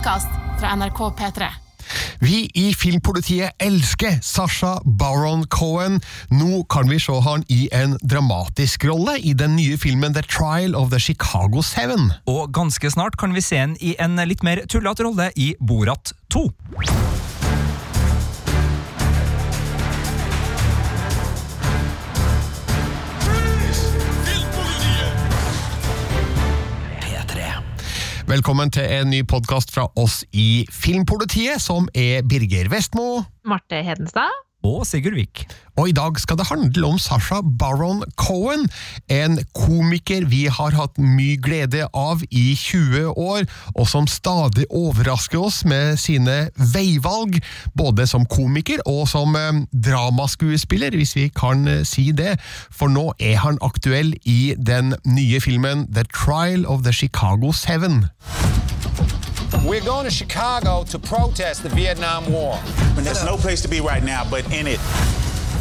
podkast fra NRK P3. Vi i Filmpolitiet elsker Sasha Baron Cohen. Nå kan vi se han i en dramatisk rolle i den nye filmen The Trial of the Chicago Seven. Og ganske snart kan vi se han i en litt mer tullete rolle i Borat 2. Velkommen til en ny podkast fra oss i Filmpolitiet, som er Birger Vestmo. Marte Hedenstad. Og Sigurd Vik. Og i dag skal det handle om Sasha Baron Cohen, en komiker vi har hatt mye glede av i 20 år, og som stadig overrasker oss med sine veivalg, både som komiker og som eh, dramaskuespiller, hvis vi kan eh, si det, for nå er han aktuell i den nye filmen The Trial of the Chicago Seven. We're going to Chicago to protest the Vietnam War. There's no place to be right now but in it.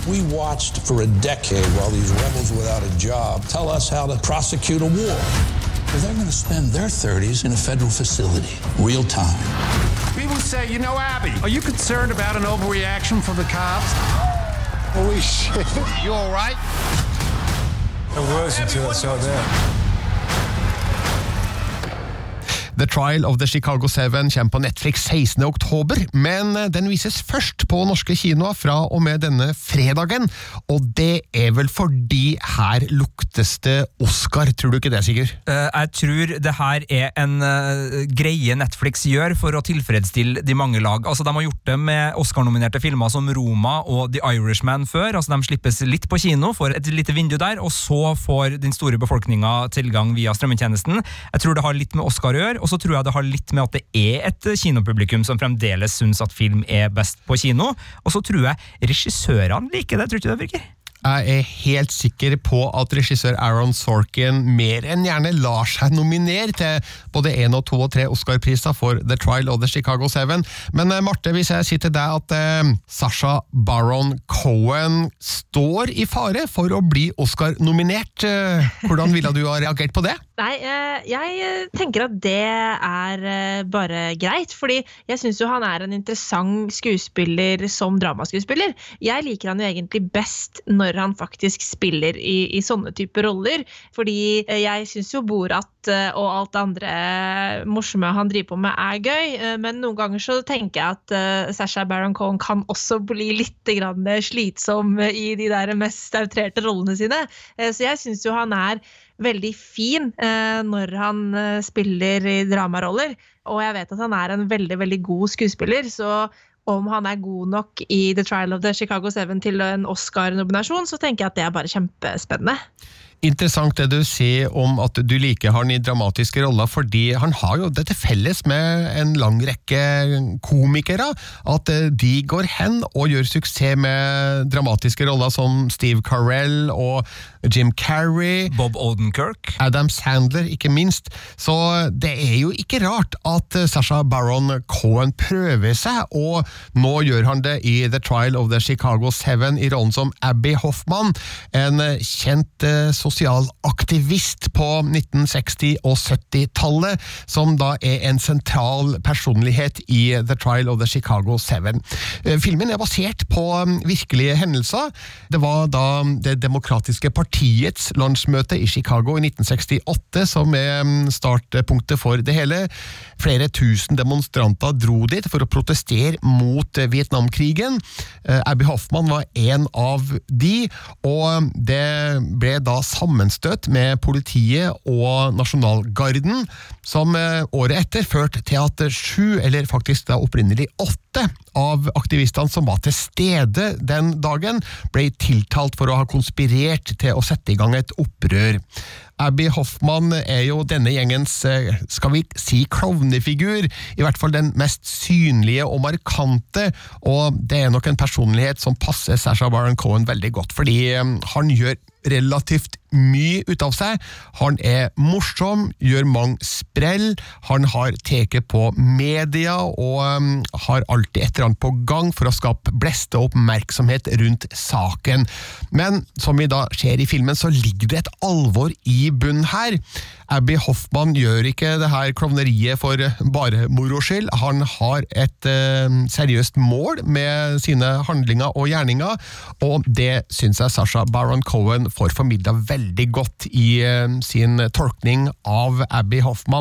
We watched for a decade while these rebels without a job tell us how to prosecute a war. But they're going to spend their 30s in a federal facility, real time. People say, you know, Abby, are you concerned about an overreaction from the cops? Holy shit. You all right? I was until I saw that. The Trial of the Chicago Seven kommer på Netflix 16. oktober, men den vises først på norske kinoer fra og med denne fredagen, og det er vel fordi her luktes det Oscar, tror du ikke det, Sigurd? Eh, jeg tror det her er en eh, greie Netflix gjør for å tilfredsstille de mange lag. Altså, De har gjort det med Oscar-nominerte filmer som Roma og The Irishman før. altså De slippes litt på kino, får et lite vindu der, og så får den store befolkninga tilgang via strømmetjenesten. Jeg tror det har litt med Oscar å gjøre. Og så tror jeg det har litt med at det er et kinopublikum som fremdeles syns at film er best på kino. Og så tror jeg regissørene liker det, tror du ikke det, Birger? Jeg er helt sikker på at regissør Aaron Sorkin mer enn gjerne lar seg nominere til både én og to og tre Oscar-priser for The Trial of the Chicago Seven. Men eh, Marte, hvis jeg sier til deg at eh, Sasha Baron Cohen står i fare for å bli Oscar-nominert, eh, hvordan ville du ha reagert på det? Nei, eh, jeg tenker at det er bare greit, fordi jeg syns jo han er en interessant skuespiller som dramaskuespiller. Jeg liker han jo egentlig best når han faktisk spiller i, i sånne typer roller, fordi eh, jeg syns jo Borat eh, og alt det andre morsomme han driver på med, er gøy, eh, men noen ganger så tenker jeg at eh, Sasha Baron Cohen kan også bli litt slitsom i de der mest outrerte rollene sine, Eh, så jeg syns jo han er veldig fin eh, når han eh, spiller i dramaroller. Og jeg vet at han er en veldig, veldig god skuespiller, så om han er god nok i The Trial of the Chicago Seven til en Oscar-nominasjon, så tenker jeg at det er bare kjempespennende. Interessant det du sier om at du liker han i dramatiske roller, fordi han har jo det til felles med en lang rekke komikere, at eh, de går hen og gjør suksess med dramatiske roller som Steve Carell og Jim Carrey. Bob Odenkirk. Adam Sandler, ikke minst. Så det er jo ikke rart at Sasha Baron Cohen prøver seg, og nå gjør han det i The Trial of the Chicago Seven i rollen som Abby Hoffman, en kjent eh, sosialaktivist på 1960- og 70-tallet, som da er en sentral personlighet i The Trial of the Chicago Seven. Eh, Filmen er basert på um, virkelige hendelser. Det var da Det demokratiske partiets landsmøte i Chicago i 1968 som er um, startpunktet for det hele. Flere tusen demonstranter dro dit for å protestere mot eh, Vietnamkrigen. Eh, Abby Hoffman var en av de, og det ble da sammenstøt med politiet og Nasjonalgarden, som eh, året etter førte til at sju, eller faktisk da opprinnelig åtte, av aktivistene som var til stede den dagen, ble tiltalt for å ha konspirert til å sette i gang et opprør. Abby Hoffman er jo denne gjengens, eh, skal vi si, klovnefigur, i hvert fall den mest synlige og markante, og det er nok en personlighet som passer Sasha Baron Cohen veldig godt, fordi eh, han gjør relativt mye ut av seg. Han er morsom, gjør mange sprell, han har teket på media og um, har alltid et eller annet på gang for å skape blest og oppmerksomhet rundt saken. Men som vi da ser i filmen, så ligger det et alvor i bunnen her. Abby Hoffmann gjør ikke det her klovneriet for bare moro skyld. Han har et uh, seriøst mål med sine handlinger og gjerninger, og det syns jeg Sasha Baron Cohen får formidla veldig godt i uh, sin tolkning av Abby Hoffmann.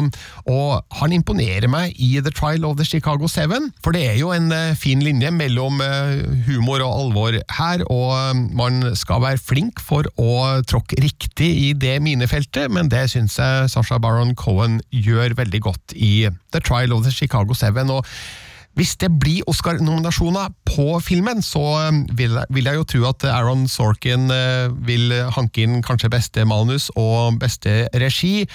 Og han imponerer meg i The Trial of the Chicago Seven, for det er jo en eh, fin linje mellom eh, humor og alvor her, og eh, man skal være flink for å tråkke riktig i det minefeltet, men det syns jeg Sasha Baron Cohen gjør veldig godt i The Trial of the Chicago Seven. og hvis det blir Oscar-nominasjoner på filmen, så vil jeg, vil jeg, jo tro at Aaron Sorkin vil hanke inn kanskje beste manus og beste regi.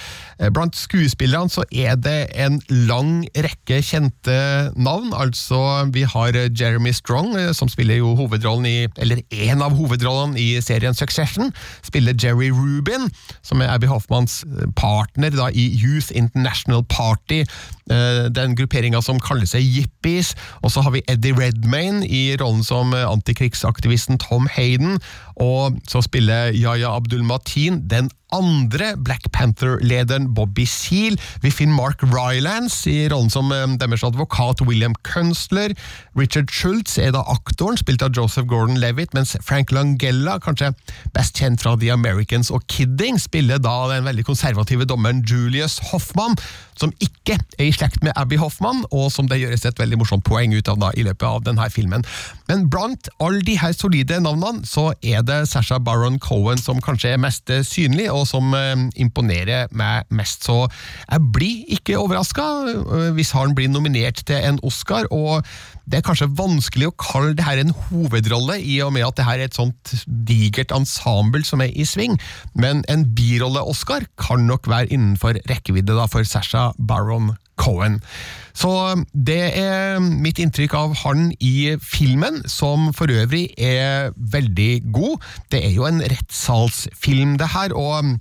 Blant skuespillerne så er det en lang rekke kjente navn. Altså, vi har Jeremy Strong, som spiller jo hovedrollen i Eller en av hovedrollene i serien Succession. Spiller Jerry Rubin, som er Abby Hoffmanns partner da, i Youth International Party, den grupperinga som kaller seg Yippie og så har vi Eddie Redmayne i rollen som antikrigsaktivisten Tom Hayden. Og så spiller Yaya Abdul-Mateen den andre Black Panther-lederen Bobby Seale. Vi finner Mark Rylance i rollen som deres advokat William Kunstler. Richard Schultz er da aktoren, spilt av Joseph Gordon-Levitt, mens Frank Langella, kanskje best kjent fra The Americans og Kidding, spiller da den veldig konservative dommeren Julius Hoffmann, som ikke er i slekt med Abby Hoffmann, og som det gjøres et veldig morsomt poeng ut av da i løpet av denne filmen. Men blant alle de her solide navnene, så er det Sasha Baron Cohen som kanskje er mest synlig, og som imponerer meg mest. Så jeg blir ikke overraska hvis han blir nominert til en Oscar, og det er kanskje vanskelig å kalle det her en hovedrolle, i og med at det her er et sånt digert ensemble som er i sving, men en birolle-Oscar kan nok være innenfor rekkevidde da for Sasha Baron Cohen. Så det er mitt inntrykk av han i filmen, som for øvrig er veldig god. Det er jo en rettssalsfilm, det her, og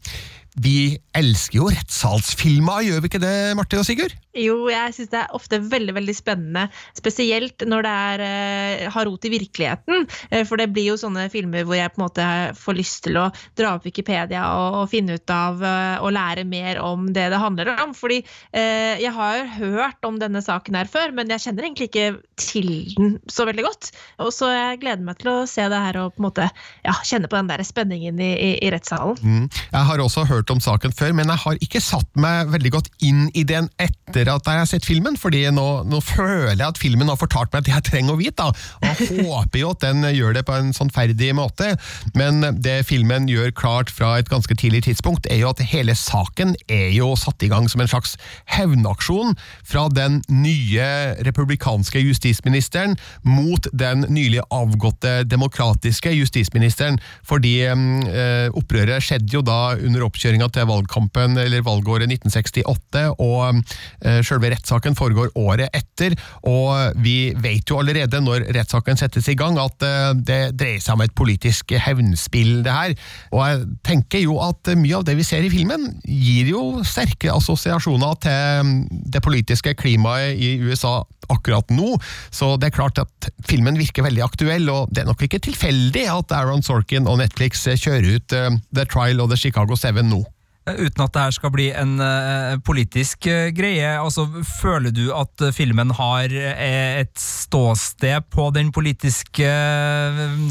vi elsker jo rettssalsfilmer, gjør vi ikke det, Marte og Sigurd? Jo, jeg syns det er ofte veldig veldig spennende, spesielt når det er, uh, har rot i virkeligheten. Uh, for det blir jo sånne filmer hvor jeg på en måte får lyst til å dra opp Wikipedia og, og finne ut av uh, og lære mer om det det handler om. Fordi jeg har hørt om denne saken her før, men jeg kjenner egentlig ikke til den så veldig godt. Og så jeg gleder meg til å se det her og på en måte ja, kjenne på den der spenningen i, i, i rettssalen. Mm. Jeg har også hørt om saken før, men jeg har ikke satt meg veldig godt inn i den etter at jeg har sett filmen, fordi nå, nå, føler jeg at filmen har fortalt meg at jeg trenger å vite. Da. Og jeg håper jo at den gjør det på en sånn ferdig måte, men det filmen gjør klart fra et ganske tidlig tidspunkt, er jo at hele saken er jo satt i gang som en slags hevnaksjon fra den nye republikanske justisministeren mot den nylig avgåtte demokratiske justisministeren, fordi øh, opprøret skjedde jo da under oppkjøringa til valgkampen, eller valgåret 1968, og eh, selve rettssaken foregår året etter, og vi vet jo allerede når rettssaken settes i gang at eh, det dreier seg om et politisk hevnspill, det her. Og jeg tenker jo at mye av det vi ser i filmen, gir jo sterke assosiasjoner til det politiske klimaet i USA akkurat nå, så det er klart at filmen virker veldig aktuell, og det er nok ikke tilfeldig at Aaron Sorkin og Netflix kjører ut uh, The Trial og the Chicago Seven nå. Uten at det her skal bli en uh, politisk uh, greie, altså føler du at filmen har et ståsted på den politiske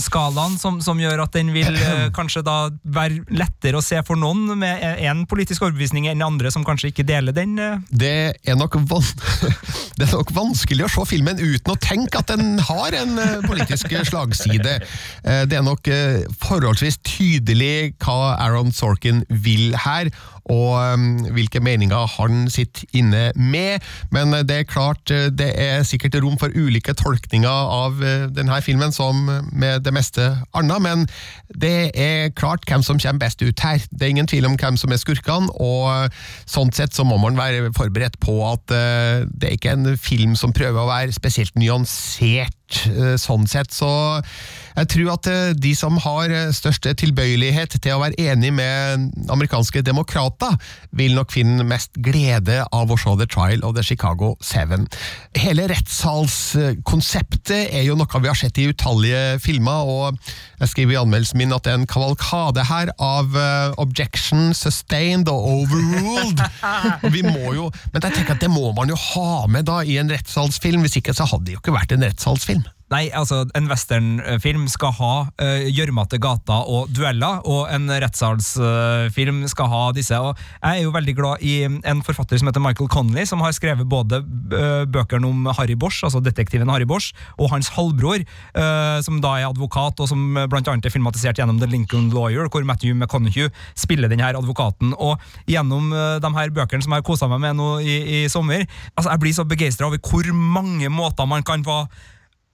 skalaen som, som, gjør at den vil kanskje da være lettere å se for noen med én politisk overbevisning enn andre som kanskje ikke deler den? Det er, nok det er nok vanskelig å se filmen uten å tenke at den har en politisk slagside. Det er nok forholdsvis tydelig hva Aaron Sorkin vil her her, og um, hvilke meninger han sitter inne med. Men det er klart, uh, det er sikkert rom for ulike tolkninger av uh, denne filmen, som med det meste annet, men det er klart hvem som kommer best ut her. Det er ingen tvil om hvem som er skurkene, og uh, sånn sett så må man være forberedt på at det er ikke en film som prøver å være spesielt nyansert sånn sett. Så jeg tror at de som har største tilbøyelighet til å være enig med amerikanske demokrater, gata, vil nok finne mest glede av å se The Trial of the Chicago Seven. Hele rettssalskonseptet er jo noe vi har sett i utallige filmer, og jeg skriver i anmeldelsen min at det er en kavalkade her av uh, objection, sustained og overruled. vi må jo, men jeg tenker at det må man jo ha med da i en rettssalsfilm, hvis ikke så hadde det jo ikke vært en rettssalsfilm. Nei, altså, en westernfilm skal ha uh, gjørmete gater og dueller, og en rettssalsfilm uh, skal ha disse. Og jeg er jo veldig glad i en forfatter som heter Michael Connolly, som har skrevet både uh, bøkene om Harry Bosch, altså detektiven Harry Bosch, og hans halvbror, uh, som da er advokat, og som blant annet er filmatisert gjennom The Lincoln Lawyer, hvor Matthew McConaughey spiller denne advokaten. Og gjennom de her bøkene som jeg har kosa meg med nå i, i sommer, altså jeg blir så begeistra over hvor mange måter man kan få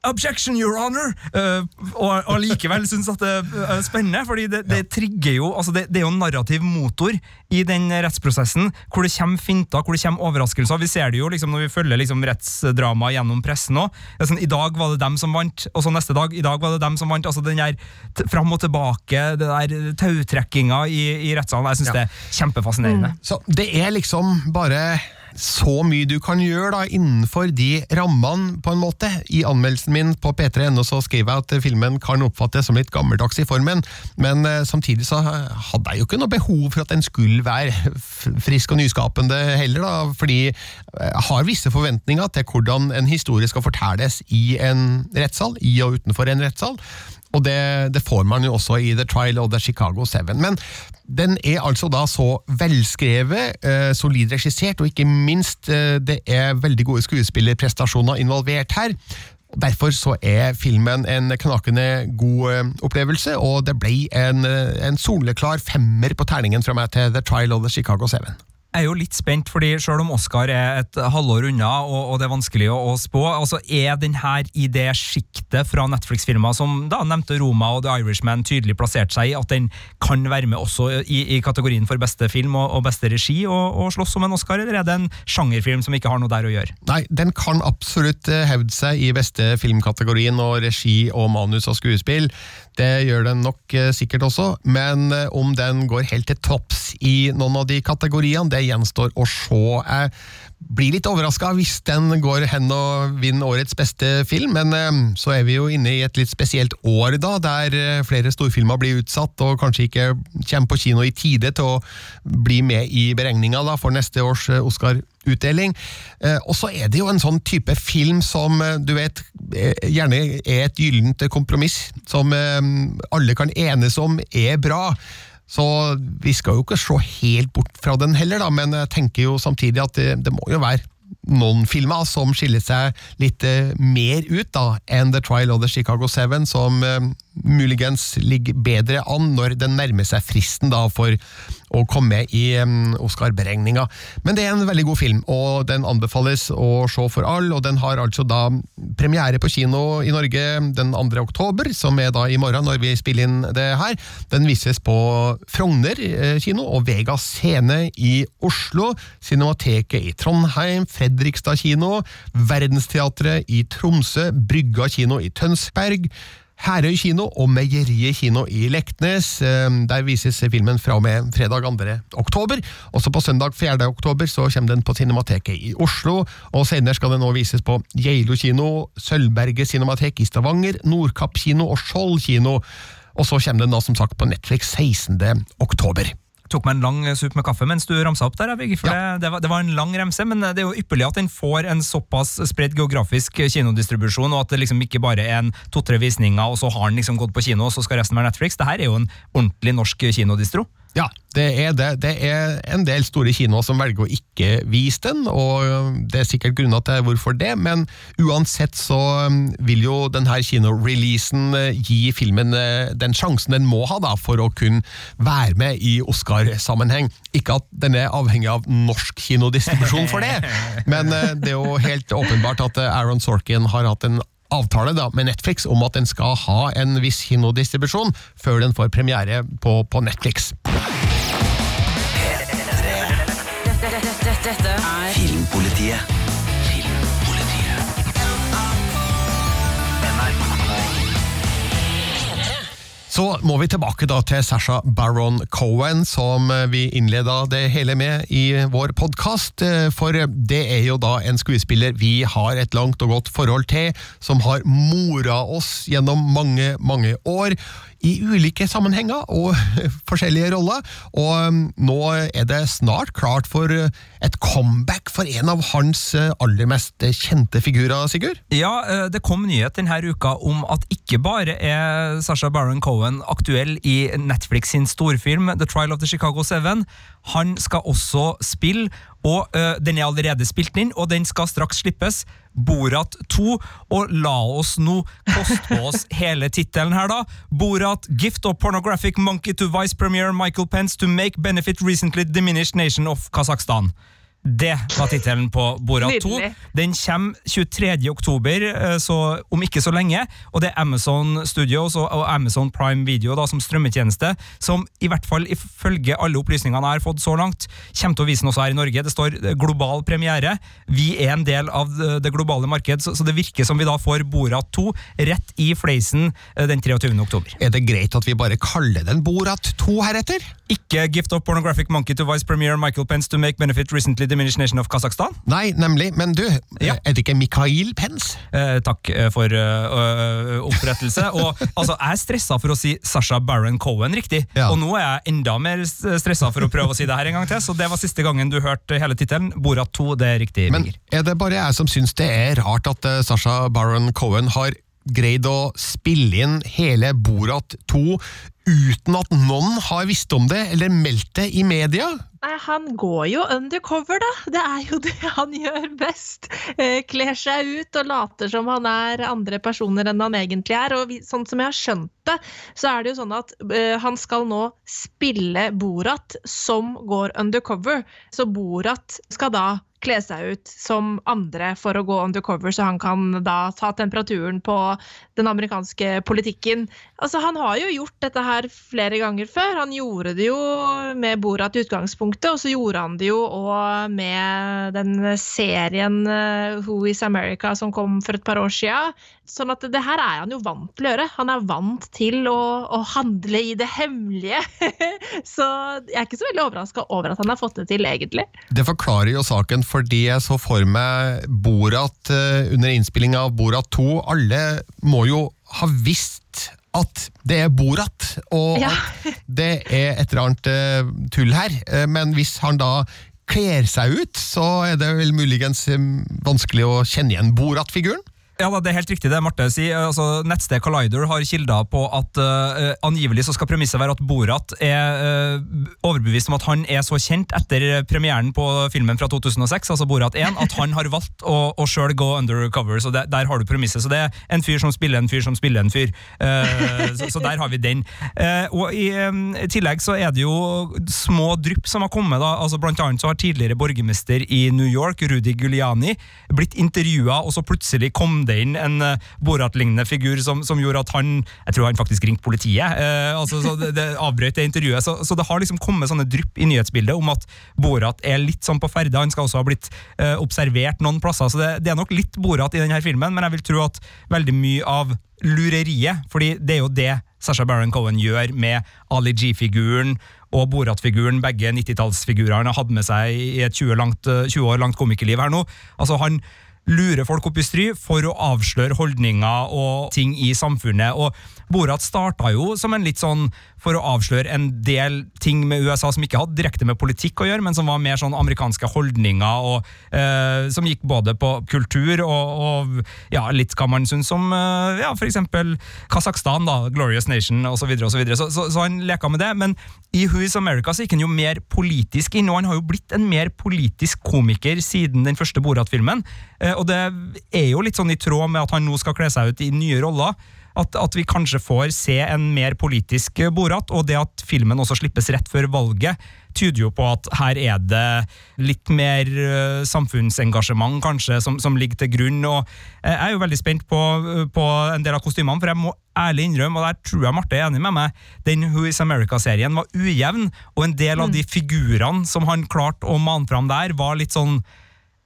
Objection, your honor! Uh, og, allikevel likevel syns at det er spennende, fordi det, det trigger jo altså det, det, er jo en narrativ motor i den rettsprosessen, hvor det kommer finter, hvor det kommer overraskelser. Vi ser det jo liksom når vi følger liksom rettsdrama gjennom pressen òg. Sånn, I dag var det dem som vant, og så neste dag i dag var det dem som vant. altså den der Fram og tilbake, det der tautrekkinga i, i rettssalen. Jeg syns ja. det er kjempefascinerende. Mm. Så det er liksom bare så mye du kan gjøre da, innenfor de rammene, på en måte. I anmeldelsen min på p3.no så skriver jeg at filmen kan oppfattes som litt gammeldags i formen, men eh, samtidig så hadde jeg jo ikke noe behov for at den skulle være frisk og nyskapende heller, da, fordi jeg har visse forventninger til hvordan en historie skal fortelles i en rettssal, i og utenfor en rettssal. Og det, det, får man jo også i The Trial of the Chicago Seven. Men den er altså da så velskrevet, eh, solid regissert, og ikke minst eh, det er veldig gode skuespillerprestasjoner involvert her. Derfor så er filmen en knakende god eh, opplevelse, og det ble en, eh, en soleklar femmer på terningen fra meg til The Trial of the Chicago Seven. Jeg er jo litt spent, fordi selv om Oscar er et halvår unna, og, og det er vanskelig å, å, spå, altså er den her i det sjiktet fra Netflix-filmer som da nevnte Roma og The Irishman tydelig plassert seg i, at den kan være med også i, i kategorien for beste film og, og beste regi og, og, slåss om en Oscar, eller er det en sjangerfilm som ikke har noe der å gjøre? Nei, den kan absolutt eh, hevde seg i beste filmkategorien og regi og manus og skuespill. Det gjør den nok eh, sikkert også, men eh, om den går helt til topps i noen av de kategoriene, det gjenstår å se. Jeg blir litt overraska hvis den går hen og vinner årets beste film, men eh, så er vi jo inne i et litt spesielt år, da, der flere storfilmer blir utsatt og kanskje ikke kommer på kino i tide til å bli med i beregninga for neste års eh, Oscar-utdeling. Og så er det jo en sånn type film som du vet gjerne er et gyllent kompromiss, som alle kan enes om er bra. Så vi skal jo ikke se helt bort fra den heller, da, men jeg tenker jo samtidig at det, det må jo være noen filmer som skiller seg litt mer ut da, enn The Trial of the Chicago Seven, som uh, muligens ligger bedre an når den nærmer seg fristen da, for å komme med i Oscar-beregninga. Men det er en veldig god film, og den anbefales å se for alle. og Den har altså da premiere på kino i Norge den 2. oktober, som er da i morgen når vi spiller inn det her. Den vises på Frogner eh, kino og Vega Scene i Oslo, Cinemateket i Trondheim, Fredrikstad kino, Verdensteatret i Tromsø, Brygga kino i Tønsberg. Herøy kino og Meieriet kino i Leknes. Eh, der vises filmen fra og med fredag 2. oktober. Også på søndag 4. oktober så kommer den på Cinemateket i Oslo. og Senere skal den nå vises på Geilo kino, Sølvberget cinematek i Stavanger, Nordkapp kino og Skjold kino. Og så kommer den da som sagt på Netflix 16. oktober tok meg en lang sup med kaffe mens du ramsa opp der. Jeg, for ja. det, det, var, det, var, en lang remse, men det er jo ypperlig at den får en såpass spredt geografisk kinodistribusjon, og at det liksom ikke bare er en to-tre visninger, og så har den liksom gått på kino, og så skal resten være Netflix. Det her er jo en ordentlig norsk kinodistro. Ja, det er det. Det er en del store kinoer som velger å ikke vise den, og det er sikkert grunner til hvorfor det, men uansett så vil jo denne kinoreleasen uh, gi filmen uh, den sjansen den må ha da, for å kunne være med i Oscar-sammenheng. Ikke at den er avhengig av norsk kinodistribusjon for det, men uh, det er jo helt åpenbart at Aaron Sorkin har hatt en avtale da, med Netflix om at den skal ha en viss kinodistribusjon før den får premiere på, på Netflix. Dette er Filmpolitiet. Så må vi tilbake da til Sasha Baron Cohen, som vi innleda det hele med i vår podkast. For det er jo da en skuespiller vi har et langt og godt forhold til, som har mora oss gjennom mange, mange år i ulike sammenhenger og forskjellige roller. Og um, nå er det snart klart for uh, et comeback for en av hans aller mest kjente figurer, Sigurd? Ja, det kom nyhet denne uka om at ikke bare er Sasha Baron Cohen aktuell i Netflix sin storfilm The Trial of the Chicago Seven, han skal også spille, og uh, den er allerede spilt inn, og den skal straks slippes. Borat 2. Og la oss nå koste på oss hele tittelen her, da. Borat Gift of Pornographic Monkey to Vice Premier Michael Pence to make benefit recently diminished nation of Kasakhstan. Det var tittelen på Borat 2. Den kommer 23. oktober, eh, så om ikke så lenge. Og det er Amazon Studios og Amazon Prime Video da, som strømmetjeneste, som i hvert fall ifølge alle opplysningene jeg har fått så langt, kommer til å vise den også her i Norge. Det står eh, global premiere. Vi er en del av det- det globale marked, så det virker som vi da får Borat 2 rett i fleisen eh, den 23. oktober. Er det greit at vi bare kaller den Borat 2 heretter? Ikke Gift of Pornographic Monkey to Vice Premier Michael Pence to make benefit recently diminished nation of Kasakhstan? Nei, nemlig. Men du, Ja. er det ikke Mikhail Pence? Eh, takk eh, for øh, opprettelse. Og altså, Jeg er stressa for å si Sasha Baron Cohen riktig, Ja. og nå er jeg enda mer stressa for å prøve å si det her en gang til. Så det var siste gangen du hørte hele tittelen. Borat 2, det er riktig. Men er det bare jeg som syns det er rart at uh, Sasha Baron Cohen har greid å spille inn hele Borat 2 uten at noen har visst om det eller meldt det i media? Han går jo undercover, da. Det er jo det han gjør best. Eh, kler seg ut og later som han er andre personer enn han egentlig er. Og sånn som jeg har skjønt det, så er det jo sånn at uh, han skal nå spille Borat som går undercover. Så Borat skal da kle seg ut som andre for å gå undercover, så han kan da ta temperaturen på den amerikanske politikken. Altså, han har jo gjort dette her flere ganger før. Han gjorde det jo med Borat i utgangspunktet, og så gjorde han det jo òg med den serien eh, Who is America som kom for et par år sia. Sånn at det her er han jo vant til å gjøre. Han er vant til å, å handle i det hemmelige. så jeg er ikke så veldig overraska over at han har fått det til, egentlig. Det forklarer jo saken, fordi jeg så for meg Borat eh, under innspillinga av Borat 2. Alle må jo ha visst at det er Borat, og Ja. at det er et eller annet eh, tull her. Eh, Men hvis han da kler seg ut, så er det vel muligens vanskelig å kjenne igjen Borat-figuren? Ja, Det er helt riktig det Marte sier. Altså, Nettstedet Collider har kilder på at uh, angivelig så skal premisset være at Borat er uh, overbevist om at han er så kjent etter premieren på filmen fra 2006, altså Borat 1, at han har valgt å, å sjøl gå undercover. Så det, Der har du premisset. Så det er en fyr som spiller en fyr som spiller en fyr. Uh, så, så der har vi den. Og i um, tillegg så er det jo små drypp som har kommet. da, altså Blant annet så har tidligere borgermester i New York, Rudy Giuliani, blitt intervjua, og så plutselig kom inn en uh, Borat-lignende figur som, som gjorde at han Jeg tror han faktisk ringte politiet. Uh, altså, så det, det avbrøt det intervjuet. Så, så det har liksom kommet sånne drypp i nyhetsbildet om at Borat er litt sånn på ferde. Han skal også ha blitt uh, observert noen plasser, så det, det er nok litt Borat i denne filmen, men jeg vil tro at veldig mye av lureriet, fordi det er jo det Sasha Baron Cohen gjør med Ali G-figuren og Borat-figuren, begge 90-tallsfigurer han har hatt med seg i et 20, langt, eh, 20 år langt komikerliv her nå. Altså Han lurer folk opp i stry for å avsløre holdninger og ting i samfunnet. Og Borat starta jo som en litt sånn for å avsløre en del ting med USA som ikke hadde direkte med politikk å gjøre, men som var mer sånn amerikanske holdninger, og eh, som gikk både på kultur og, og ja, litt hva man syns om eh, ja, eksempel Kasakhstan, da, Glorious Nation osv. Så, så, så, så, så han leka med det. Men i Who is America så gikk han jo mer politisk inn, og han har jo blitt en mer politisk komiker siden den første Borat-filmen. Eh, og det er jo litt sånn i tråd med at han nå skal kle seg ut i nye roller. At, at vi kanskje får se en mer politisk Borat, og det at filmen også slippes rett før valget, tyder jo på at her er det litt mer eh, samfunnsengasjement kanskje som, som ligger til grunn. og Jeg er jo veldig spent på, på en del av kostymene, for jeg må ærlig innrømme, og der tror jeg Marte er enig med meg, den Who is America-serien var ujevn, og en del av de figurene som han klarte å mane fram der, var litt sånn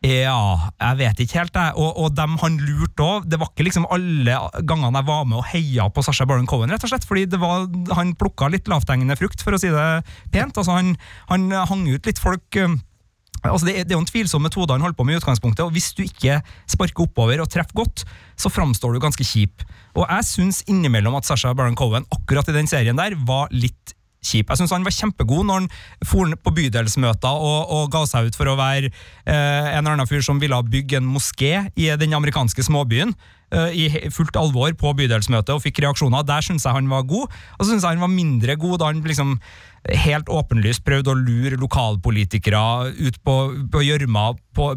Ja, jeg vet ikke helt, jeg. Og, og dem han lurte òg. Det var ikke liksom alle gangene jeg var med og heia på Sasha Baron Cohen, rett og slett. Fordi var, han plukka litt lavthengende frukt, for å si det pent. Altså, han, han hang ut litt folk eh, Altså det, er, jo en tvilsom metode han holder på med i utgangspunktet, og hvis du ikke sparker oppover og treffer godt, så framstår du ganske kjip. Og jeg syns innimellom at Sasha Baron Cohen akkurat i den serien der var litt kjip. Jeg syns han var kjempegod når han for på bydelsmøter og, og ga seg ut for å være eh, en eller annen fyr som ville bygge en moské i den amerikanske småbyen. eh, I fullt alvor på bydelsmøtet og fikk reaksjoner. Der syns jeg han var god. Og så syns jeg han var mindre god da han liksom helt åpenlyst prøvde å lure lokalpolitikere ut på gjørma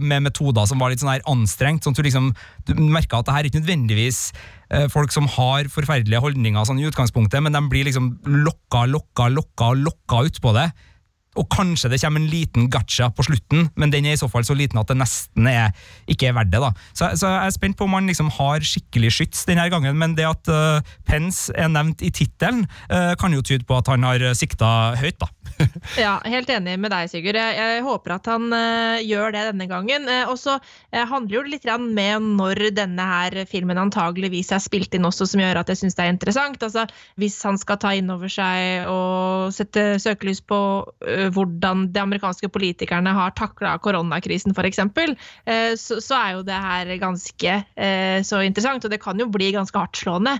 med metoder som var litt sånn her anstrengt. sånn at Du liksom, du merka at det her er ikke nødvendigvis eh, folk som har forferdelige holdninger sånn i utgangspunktet, men de blir liksom lokka, lokka, lokka, lokka utpå det. Og kanskje det kommer en liten gacha på slutten, men den er i så fall så liten at det nesten er, ikke er verdt det. da. Så, så jeg er spent på om han liksom har skikkelig skyts denne gangen, men det at uh, Pence er nevnt i tittelen, uh, kan jo tyde på at han har sikta høyt, da. Ja, helt enig med deg, Sigurd. Jeg, jeg håper at han uh, gjør det denne gangen. Uh, og så uh, handler det litt med når denne her filmen antageligvis er spilt inn også, som gjør at jeg syns det er interessant. Altså, hvis han skal ta inn over seg og sette søkelys på hvordan de amerikanske politikerne har takla koronakrisen, f.eks., uh, så, så er jo det her ganske så interessant. Og det kan jo bli ganske hardtslående.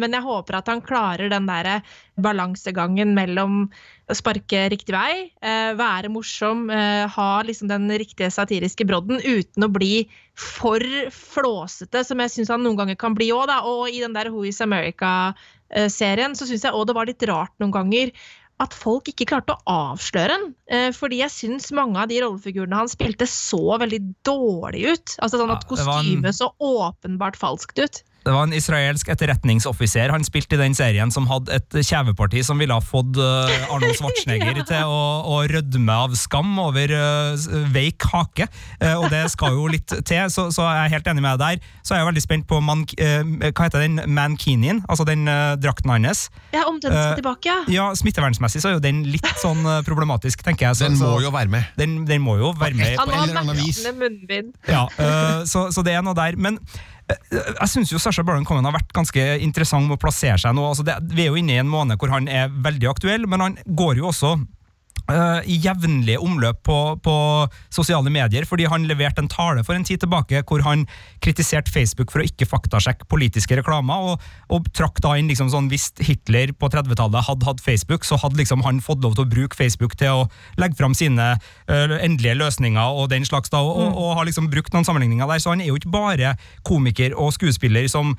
Men jeg håper at han klarer den derre balansegangen mellom å sparke riktig vei, eh, være morsom, eh, ha liksom den riktige satiriske brodden uten å bli for flåsete, som jeg syns han noen ganger kan bli òg. Og i den der Who is America-serien så syns jeg òg det var litt rart noen ganger at folk ikke klarte å avsløre den. Eh, fordi jeg syns mange av de rollefigurene han spilte, så veldig dårlig ut. Altså sånn at kostymet så åpenbart falskt ut. Det var en israelsk etterretningsoffiser han spilte i den serien som hadde et kjeveparti som ville ha fått eh, Arnold Schwarzenegger til å, å rødme av skam over uh, veik hake. Uh, og det skal jo litt til, så, så jeg er helt enig med deg der. Så er jeg veldig spent på man, hva heter den mankinien, altså den drakten hans. Ja, om den skal tilbake, ja. Ja, Smittevernsmessig så er jo den litt sånn problematisk, tenker jeg. Så, Den må jo være med. Den, den må jo være med. Han vis. merkende munnbind. Ja, så, så det er noe der. Men jeg syns Sasha Baron Cohen har vært ganske interessant med å plassere seg nå. Altså det, vi er jo inne i en måned hvor han er veldig aktuell, men han går jo også øh, i jevnlige omløp på, på sosiale medier, fordi han leverte en tale for en tid tilbake hvor han kritiserte Facebook for å ikke faktasjekke politiske reklamer, og, og trakk da inn liksom sånn hvis Hitler på 30-tallet hadde hatt Facebook, så hadde liksom han fått lov til å bruke Facebook til å legge fram sine uh, endelige løsninger og den slags, da, og, og, og har liksom brukt noen sammenligninger der. Så han er jo ikke bare komiker og skuespiller som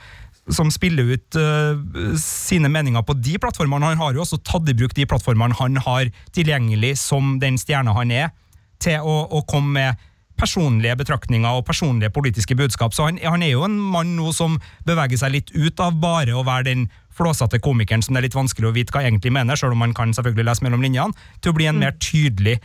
som spiller ut uh, sine meninger på de plattformene. Han har jo også tatt i bruk de plattformene han har tilgjengelig som den stjerna han er, til å, å komme med personlige betraktninger og personlige politiske budskap. Så han, han er jo en mann nå som beveger seg litt ut av bare å være den flåsete komikeren som det er litt vanskelig å vite hva egentlig mener, selv om man kan selvfølgelig lese mellom linjene, til å bli en mer tydelig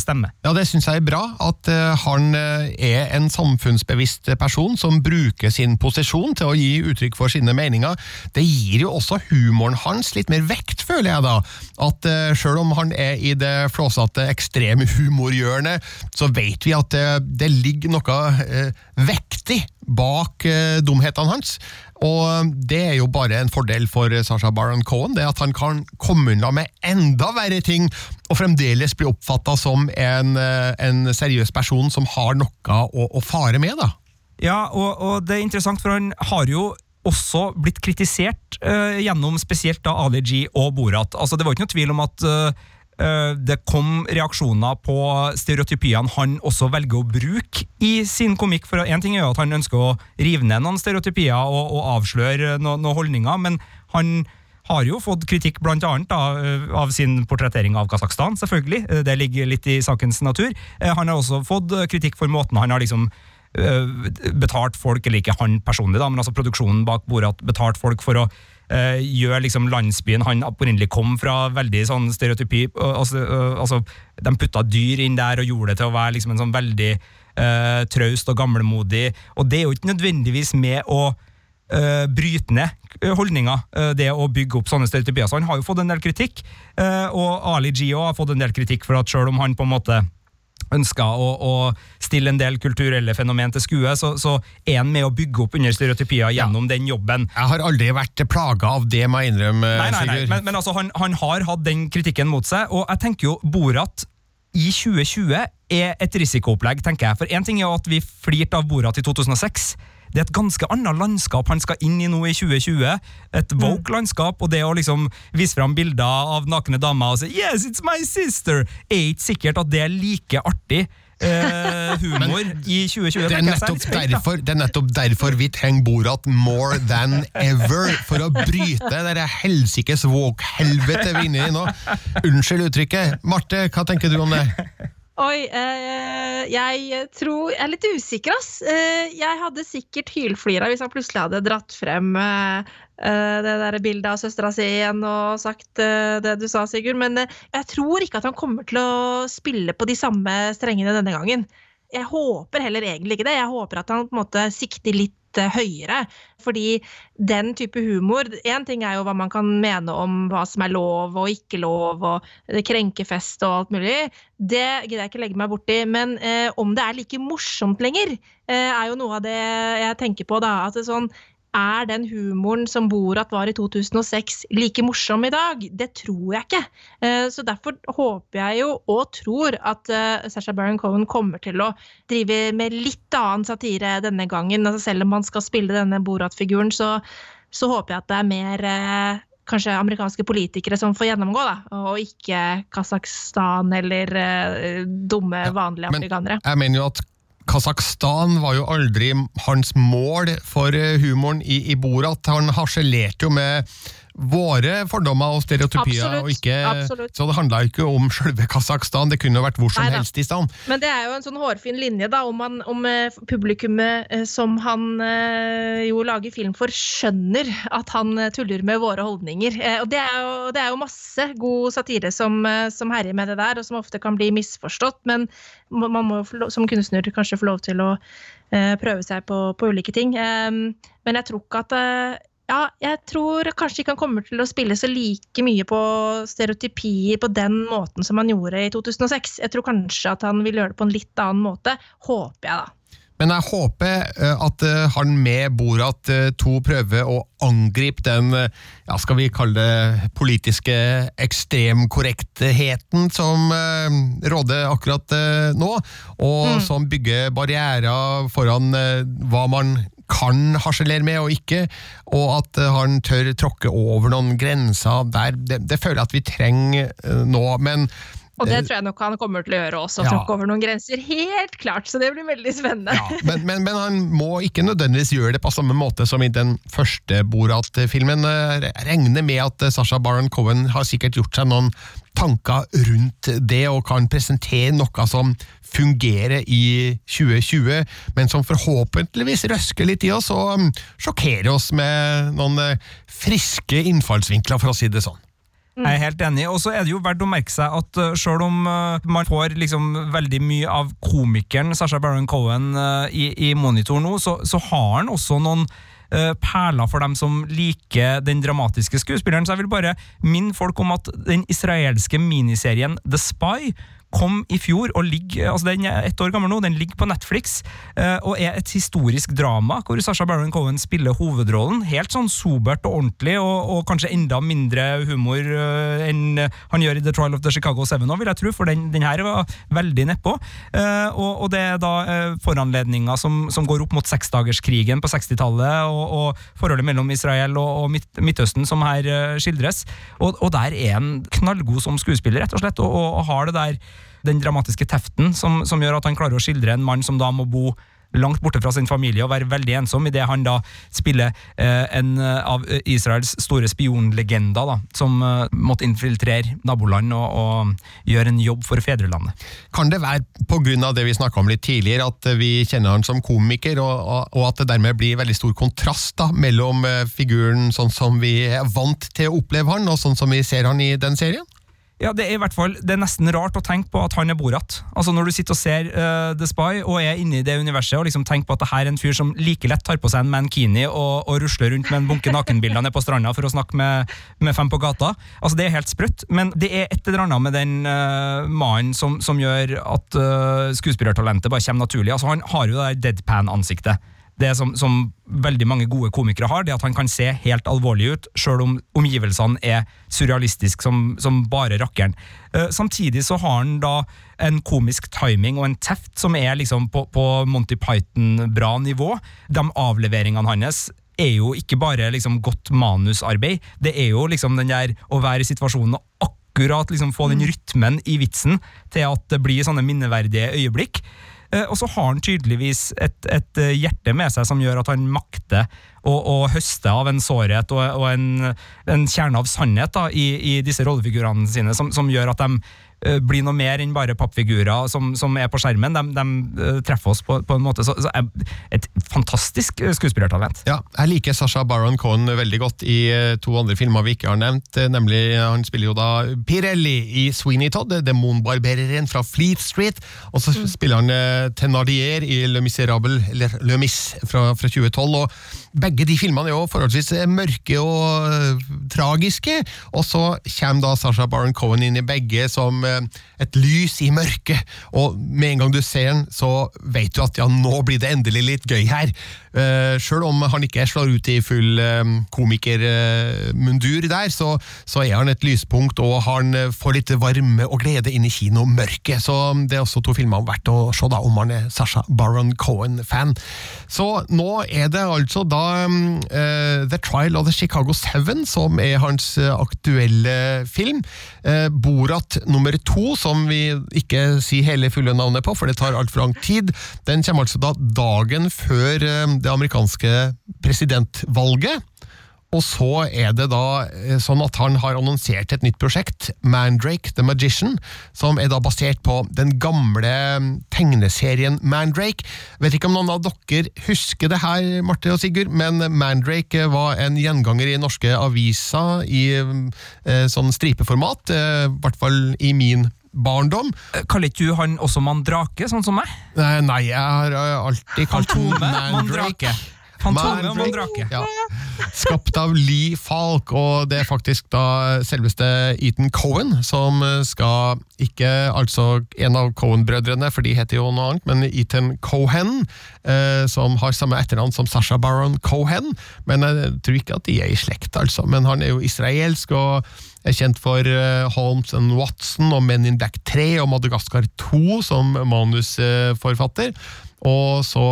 stemme. Ja, det syns jeg er bra. At eh, han eh, er en samfunnsbevisst person som bruker sin posisjon til å gi uttrykk for sine meninger. Det gir jo også humoren hans litt mer vekt, føler jeg da. At sjøl om han er i det flåsete ekstremhumorhjørnet, så vet vi at det, det ligger noe eh, vektig bak eh, dumhetene hans. Og det er jo bare en fordel for Sasha Baron Cohen, det at han kan komme unna med enda verre ting, og fremdeles bli oppfatta som en, eh, en seriøs person som har noe å, å fare med, da. Ja, og, og det er interessant, for han har jo også blitt kritisert uh, gjennom spesielt da Ali G og Borat. Altså, det var ikke noe tvil om at eh, eh, det kom reaksjoner på stereotypiene han også velger å bruke i sin komikk. For en ting er jo at han ønsker å rive ned noen stereotypier og, og avsløre no, noen holdninger, men han har jo fått kritikk blant annet eh, av sin portrettering av Kasakhstan, selvfølgelig. Eh, Det ligger litt i sakens natur. Eh, Han har også fått eh, kritikk for måten han har liksom eh, betalt folk, eller ikke han personlig, da, men altså produksjonen bak Borat betalt folk for å eh, gjør liksom landsbyen han opprinnelig kom fra, veldig sånn stereotypi. Altså, eh, altså, de putta dyr inn der og gjorde det til å være liksom en sånn veldig eh, traust og gamlemodig, og det er jo ikke nødvendigvis med å Uh, bryte ned holdninger, uh, det å bygge opp sånne stereotypier. Så han har jo fått en del kritikk, uh, og Ali G også har fått en del kritikk for at selv om han på en måte ønska å, å stille en del kulturelle fenomen til skue, så, så er han med å bygge opp under stereotypier gjennom den jobben. Jeg har aldri vært plaga av det, må jeg innrømme, Nei, nei, nei, men, men altså, han, han har hatt den kritikken mot seg, og jeg tenker jo Borat i 2020 er et risikoopplegg, tenker jeg. For én ting er jo at vi flirte av Borat i 2006. Det er et ganske annet landskap han skal inn i nå i 2020. Et woke landskap, og det å liksom vise fram bilder av nakne damer og si 'Yes, it's my sister', er ikke sikkert at det er like artig. Uh, humor i 2020. Det er, nettopp derfor, det er nettopp derfor vi trenger Borat more than ever, for å bryte det helsikes woke-helvete vi er inne i nå. Unnskyld uttrykket. Marte, hva tenker du om det? Oi, eh, jeg tror Jeg er litt usikker, ass. Eh, jeg hadde sikkert hylflira hvis han plutselig hadde dratt frem eh, eh, det der bildet av søstera si igjen og sagt eh, det du sa, Sigurd. Men eh, jeg tror ikke at han kommer til å spille på de samme strengene denne gangen. Jeg håper heller egentlig ikke det. Jeg håper at han på en måte sikter litt eh, høyere. Fordi den type humor Én ting er jo hva man kan mene om hva som er lov og ikke lov, og krenkefest og alt mulig. Det gidder jeg ikke legge meg borti. Men eh, om det er like morsomt lenger, eh, er jo noe av det jeg tenker på. da, at det er sånn er den humoren som Borat var i 2006 like morsom i dag? Det tror jeg ikke. Eh, Så derfor håper jeg jo, og tror, at Sasha Sacha Baron Cohen kommer til å drive med litt annen satire denne gangen. Altså selv om han skal spille denne Borat-figuren, så, så håper jeg at det er mer eh, Kanskje amerikanske politikere som får gjennomgå, da, og ikke Kasakhstan eller uh, dumme, vanlige men- afrikanere. Jeg mener jo at Kasakhstan var jo aldri hans mål for eh, humoren i, i Borat. Han harselerte jo med våre fordommer og stereotypier. Absolutt, og ikke, absolutt. Så det handla ikke om selve Kasakhstan, det kunne vært hvor som Neida. helst i stedet. Men det er jo en sånn hårfin linje da, om, han, om eh, publikummet eh, som han eh, jo lager film for, skjønner at han tuller med våre holdninger. Og det er, jo, det er jo masse god satire som, som herjer med det der, og som ofte kan bli misforstått. Men man må som kunstner kanskje få lov til å eh, prøve seg på, på ulike ting. Eh, men jeg tror ikke at ja, jeg tror kanskje ikke han kommer til å spille så like mye på stereotypier på den måten som han gjorde i 2006. Jeg tror kanskje at han vil gjøre det på en litt annen måte. Håper jeg, da. Men jeg håper eh, at eh, han med Borat to 2 prøver å angripe den, eh, ja, skal vi kalle det politiske ekstremkorrektheten som eh, råder akkurat eh, nå, og som bygger barrierer foran eh, hva man kan harselere med og ikke, og at eh, han tør tråkke over noen grenser der. Det, det føler jeg at vi trenger eh, nå, men Og det Eh, tror jeg nok han kommer til å gjøre også, ja. tråkke over noen grenser. Helt klart, så det blir veldig spennende. Ja, men, men, men han må ikke nødvendigvis gjøre det på samme måte som i den første Borat-filmen. Jeg regner med at Sasha Baron Cohen har sikkert gjort seg noen tanker rundt det, og kan presentere noe som fungerer i 2020, men som forhåpentligvis røsker litt i oss og um, sjokkerer oss med noen eh, friske innfallsvinkler, for å si det sånn. Jeg er helt enig, og så er det jo verdt å merke seg at uh, selv om uh, man får liksom veldig mye av komikeren Sasha Baron Cohen uh, i, i monitor nå, så, så har han også noen perler for dem som liker den dramatiske skuespilleren. Så jeg vil bare minne folk om at den israelske miniserien The Spy kom i fjor og ligger, altså den er ett år gammel nå, den ligger på Netflix eh, og er et historisk drama hvor Sasha Baron Cohen spiller hovedrollen. Helt sånn sobert og ordentlig, og, og kanskje enda mindre humor eh, enn han gjør i The Trial of the Chicago 7 òg, vil jeg tro, for den, den her var veldig nedpå. Eh, og, og det er da foranledninger som, som går opp mot seksdagerskrigen på 60-tallet, og, og forholdet mellom Israel og, Midt Midtøsten som her skildres. Og, der er han knallgod som skuespiller, rett og slett, og har det der den dramatiske teften som, som gjør at han klarer å skildre en mann som da må bo langt borte fra sin familie og være veldig ensom, idet han da spiller eh, en eh, av Israels store spionlegender, da, som eh, måtte infiltrere naboland og, og gjøre en jobb for fedrelandet. Kan det være av det vi snakka om litt tidligere, at vi kjenner han som komiker, og, og at det dermed blir veldig stor kontrast da, mellom eh, figuren sånn som vi er vant til å oppleve han, og sånn som vi ser han i den serien? Ja, det er i hvert fall, det er nesten rart å tenke på at han er Borat. Altså Når du sitter og ser uh, The Spy og er inne i det universet og liksom tenker på at det her er en fyr som like lett tar på seg en mankini og, og rusler rundt med en bunke nakenbilder nede på stranda for å snakke med, med fem på gata. Altså Det er helt sprøtt, men det er et eller annet med den uh, mannen som, som, gjør at uh, skuespillertalentet bare kommer naturlig. Altså Han har jo det der deadpan-ansiktet det som, som, veldig mange gode komikere har, det at han kan se helt alvorlig ut, sjøl om omgivelsene er surrealistiske som, som bare rakkeren. Uh, samtidig så har han da en komisk timing og en teft som er liksom på, på Monty Python-bra nivå. De avleveringene hans er jo ikke bare liksom godt manusarbeid, det er jo liksom den der å være i situasjonen og akkurat liksom få den rytmen i vitsen til at det blir sånne minneverdige øyeblikk. Eh, og så har han tydeligvis et, et, eh, hjerte med seg som gjør at han makter å, å høste av en sårhet og, og en, en, kjerne av sannhet da, i, i, disse rollefigurene sine, som, som gjør at de bli noe mer enn bare pappfigurer som, som er på skjermen. De, de uh, treffer oss på, på, en måte. Så, så Et fantastisk eh, skuespillertalent. Ja, jeg liker Sasha Baron Cohen veldig godt i to andre filmer vi ikke har nevnt. nemlig Han spiller jo da Pirelli i Sweeney Todd, demonbarbereren fra Fleet Street. Og så mm. spiller han Tenardier i Le Miserable, eller Le Mis fra, fra 2012. og Begge de filmene er jo forholdsvis mørke og uh, tragiske. Og så kommer da Sasha Baron Cohen inn i begge som et lys i mørket, og med en gang du ser den, så vet du at ja, nå blir det endelig litt gøy her. Uh, Sjøl om han ikke slår ut i full uh, komikermundur der, så, så, er han et lyspunkt, og han får litt varme og glede inn i kinomørket. Så det er også to filmer verdt å se da, om han er Sasha Baron Cohen-fan. Så nå er det altså da um, The Trial of the Chicago Seven som er hans aktuelle film. Borat nummer to, som vi ikke sier hele fulle navnet på, for det tar altfor lang tid, den kommer altså da dagen før det amerikanske presidentvalget. Og så er det da eh, sånn at han har annonsert et nytt prosjekt, Mandrake the Magician, som er da basert på den gamle mm, tegneserien Mandrake. Vet ikke om noen av dere husker det her, Marte og Sigurd, men Mandrake var en gjenganger i norske aviser i mm, eh, sånn stripeformat, eh, i hvert fall i min barndom. Kaller ikke du han også Mandrake, sånn som meg? Nei, jeg har alltid kalt han Mandrake. Og. Ja. Skapt av Lee Falk, og det er faktisk da selveste Ethan Cohen som skal Ikke altså en av Cohen-brødrene, for de heter jo noe annet, men Ethan Cohen, eh, som har samme etternavn som Sasha Baron Cohen. Men jeg tror ikke at de er i slekt, altså. Men han er jo israelsk og er kjent for uh, Holmes and Watson og Men in Black 3 og Madagaskar 2 som manusforfatter. Og så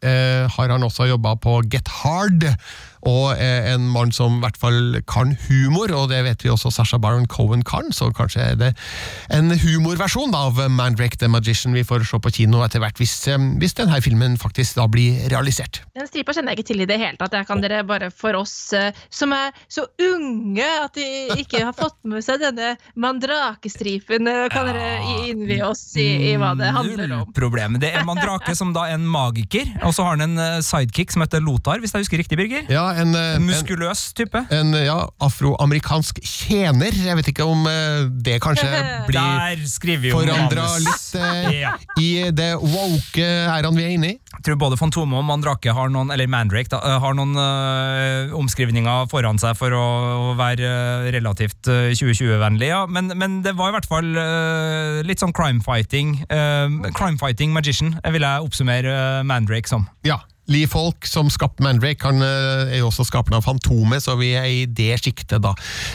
eh, har han også jobba på Get Hard, og en mann som i hvert fall kan humor, og det vet vi også Sasha Baron Cohen kan, så kanskje er det en humorversjon av Mandrake the Magician vi får se på kino etter hvert, hvis, hvis denne filmen faktisk da blir realisert. Den stripa kjenner jeg ikke til i det hele tatt. Jeg kan dere bare for oss eh, som er så unge at de ikke har fått med seg denne mandrakestripen, eh, kan dere innvie oss i, i, hva det handler om? Problem. Det er mandrake som da er en magiker, og så har han en eh, sidekick som heter Lotar, hvis jeg husker riktig, Birger? Ja, en, eh, en muskuløs type. En ja, afroamerikansk tjener. Jeg vet ikke om uh, det kanskje blir forandra litt uh, ja. i det woke æraen vi er inne i. Jeg tror både Fantomet og Mandrake har noen eller Mandrake da, har noen uh, omskrivninger foran seg for å, å være relativt 2020-vennlig. Ja. Men, men, det var i hvert fall litt sånn crime fighting. crime fighting magician, vil jeg oppsummere Mandrake som. Ja, Lee Folk, som skapte Mandrake, han eh, er jo også skaperen av Fantomet, så vi er i det sjiktet, da.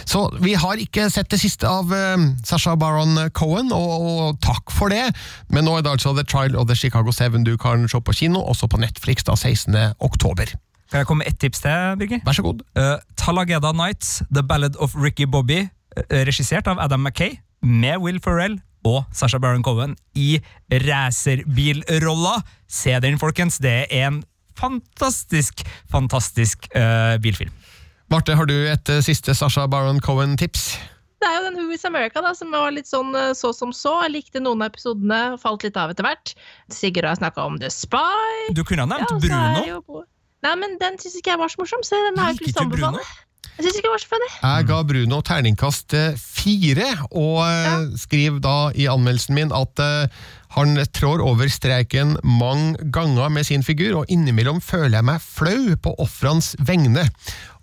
Så vi har ikke sett det siste av uh, Sasha Baron Cohen, og, og, takk for det, men nå er det altså The Trial of the Chicago Seven du kan se på kino, også på Netflix da 16. oktober. Kan jeg komme med ett tips til, Birger? Vær så god. Uh, Talageda Nights, The Ballad of Ricky Bobby, regissert av Adam Mackay, med Will Ferrell og Sasha Baron Cohen i racerbilrolla. Se den, folkens. Det er en fantastisk, fantastisk uh, bilfilm. Marte, har du et uh, siste Sasha Baron Cohen-tips? Det er jo den Who is America da, som var litt sånn eh, så som så. Jeg likte noen av episodene, falt litt av etter hvert. Sigurd har snakka om The Spy. Du kunne ha nevnt ja, Bruno. Nei, men den syns ikke jeg var så morsom, så den har jeg ikke lyst til å anbefale. Jeg syns ikke det var så funny. Jeg ga Bruno terningkast eh, fire, og ja. skriver da i anmeldelsen min at eh, han trår over streiken mange ganger med sin figur, og innimellom føler jeg meg flau på ofrenes vegne.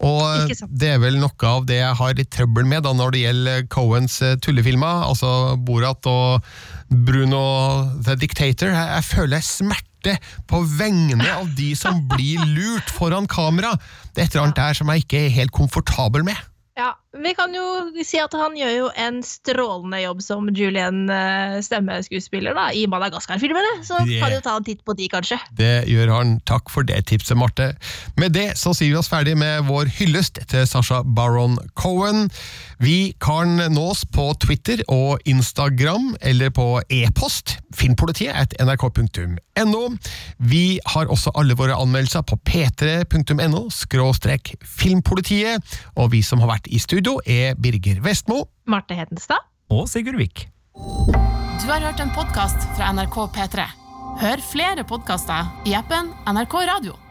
Og eh, det er vel noe av det jeg har litt trøbbel med da når det gjelder Coens eh, tullefilmer, altså Borat og Bruno the Dictator. Jeg, jeg føler smerte på vegne av de som blir lurt foran kamera. Det er et eller annet der som jeg ikke er helt komfortabel med. Ja, Vi kan jo si at han gjør jo en strålende jobb som Julian eh, stemmeskuespiller da, i Madagaskar-filmene. Så Det- kan du ta en titt på de, kanskje. Det gjør han. Takk for det tipset, Marte. Med det så sier vi oss ferdig med vår hyllest til Sasha Baron Cohen. Vi kan nås på Twitter og Instagram, eller på e-post filmpolitiet at nrk.no. Vi har også alle våre anmeldelser på p3.no skråstrek filmpolitiet, og vi som har vært i studio er Birger Vestmo. Marte Hedenstad. Og Sigurd Vik. Du har hørt en podkast fra NRK P3. Hør flere podkaster i appen NRK Radio.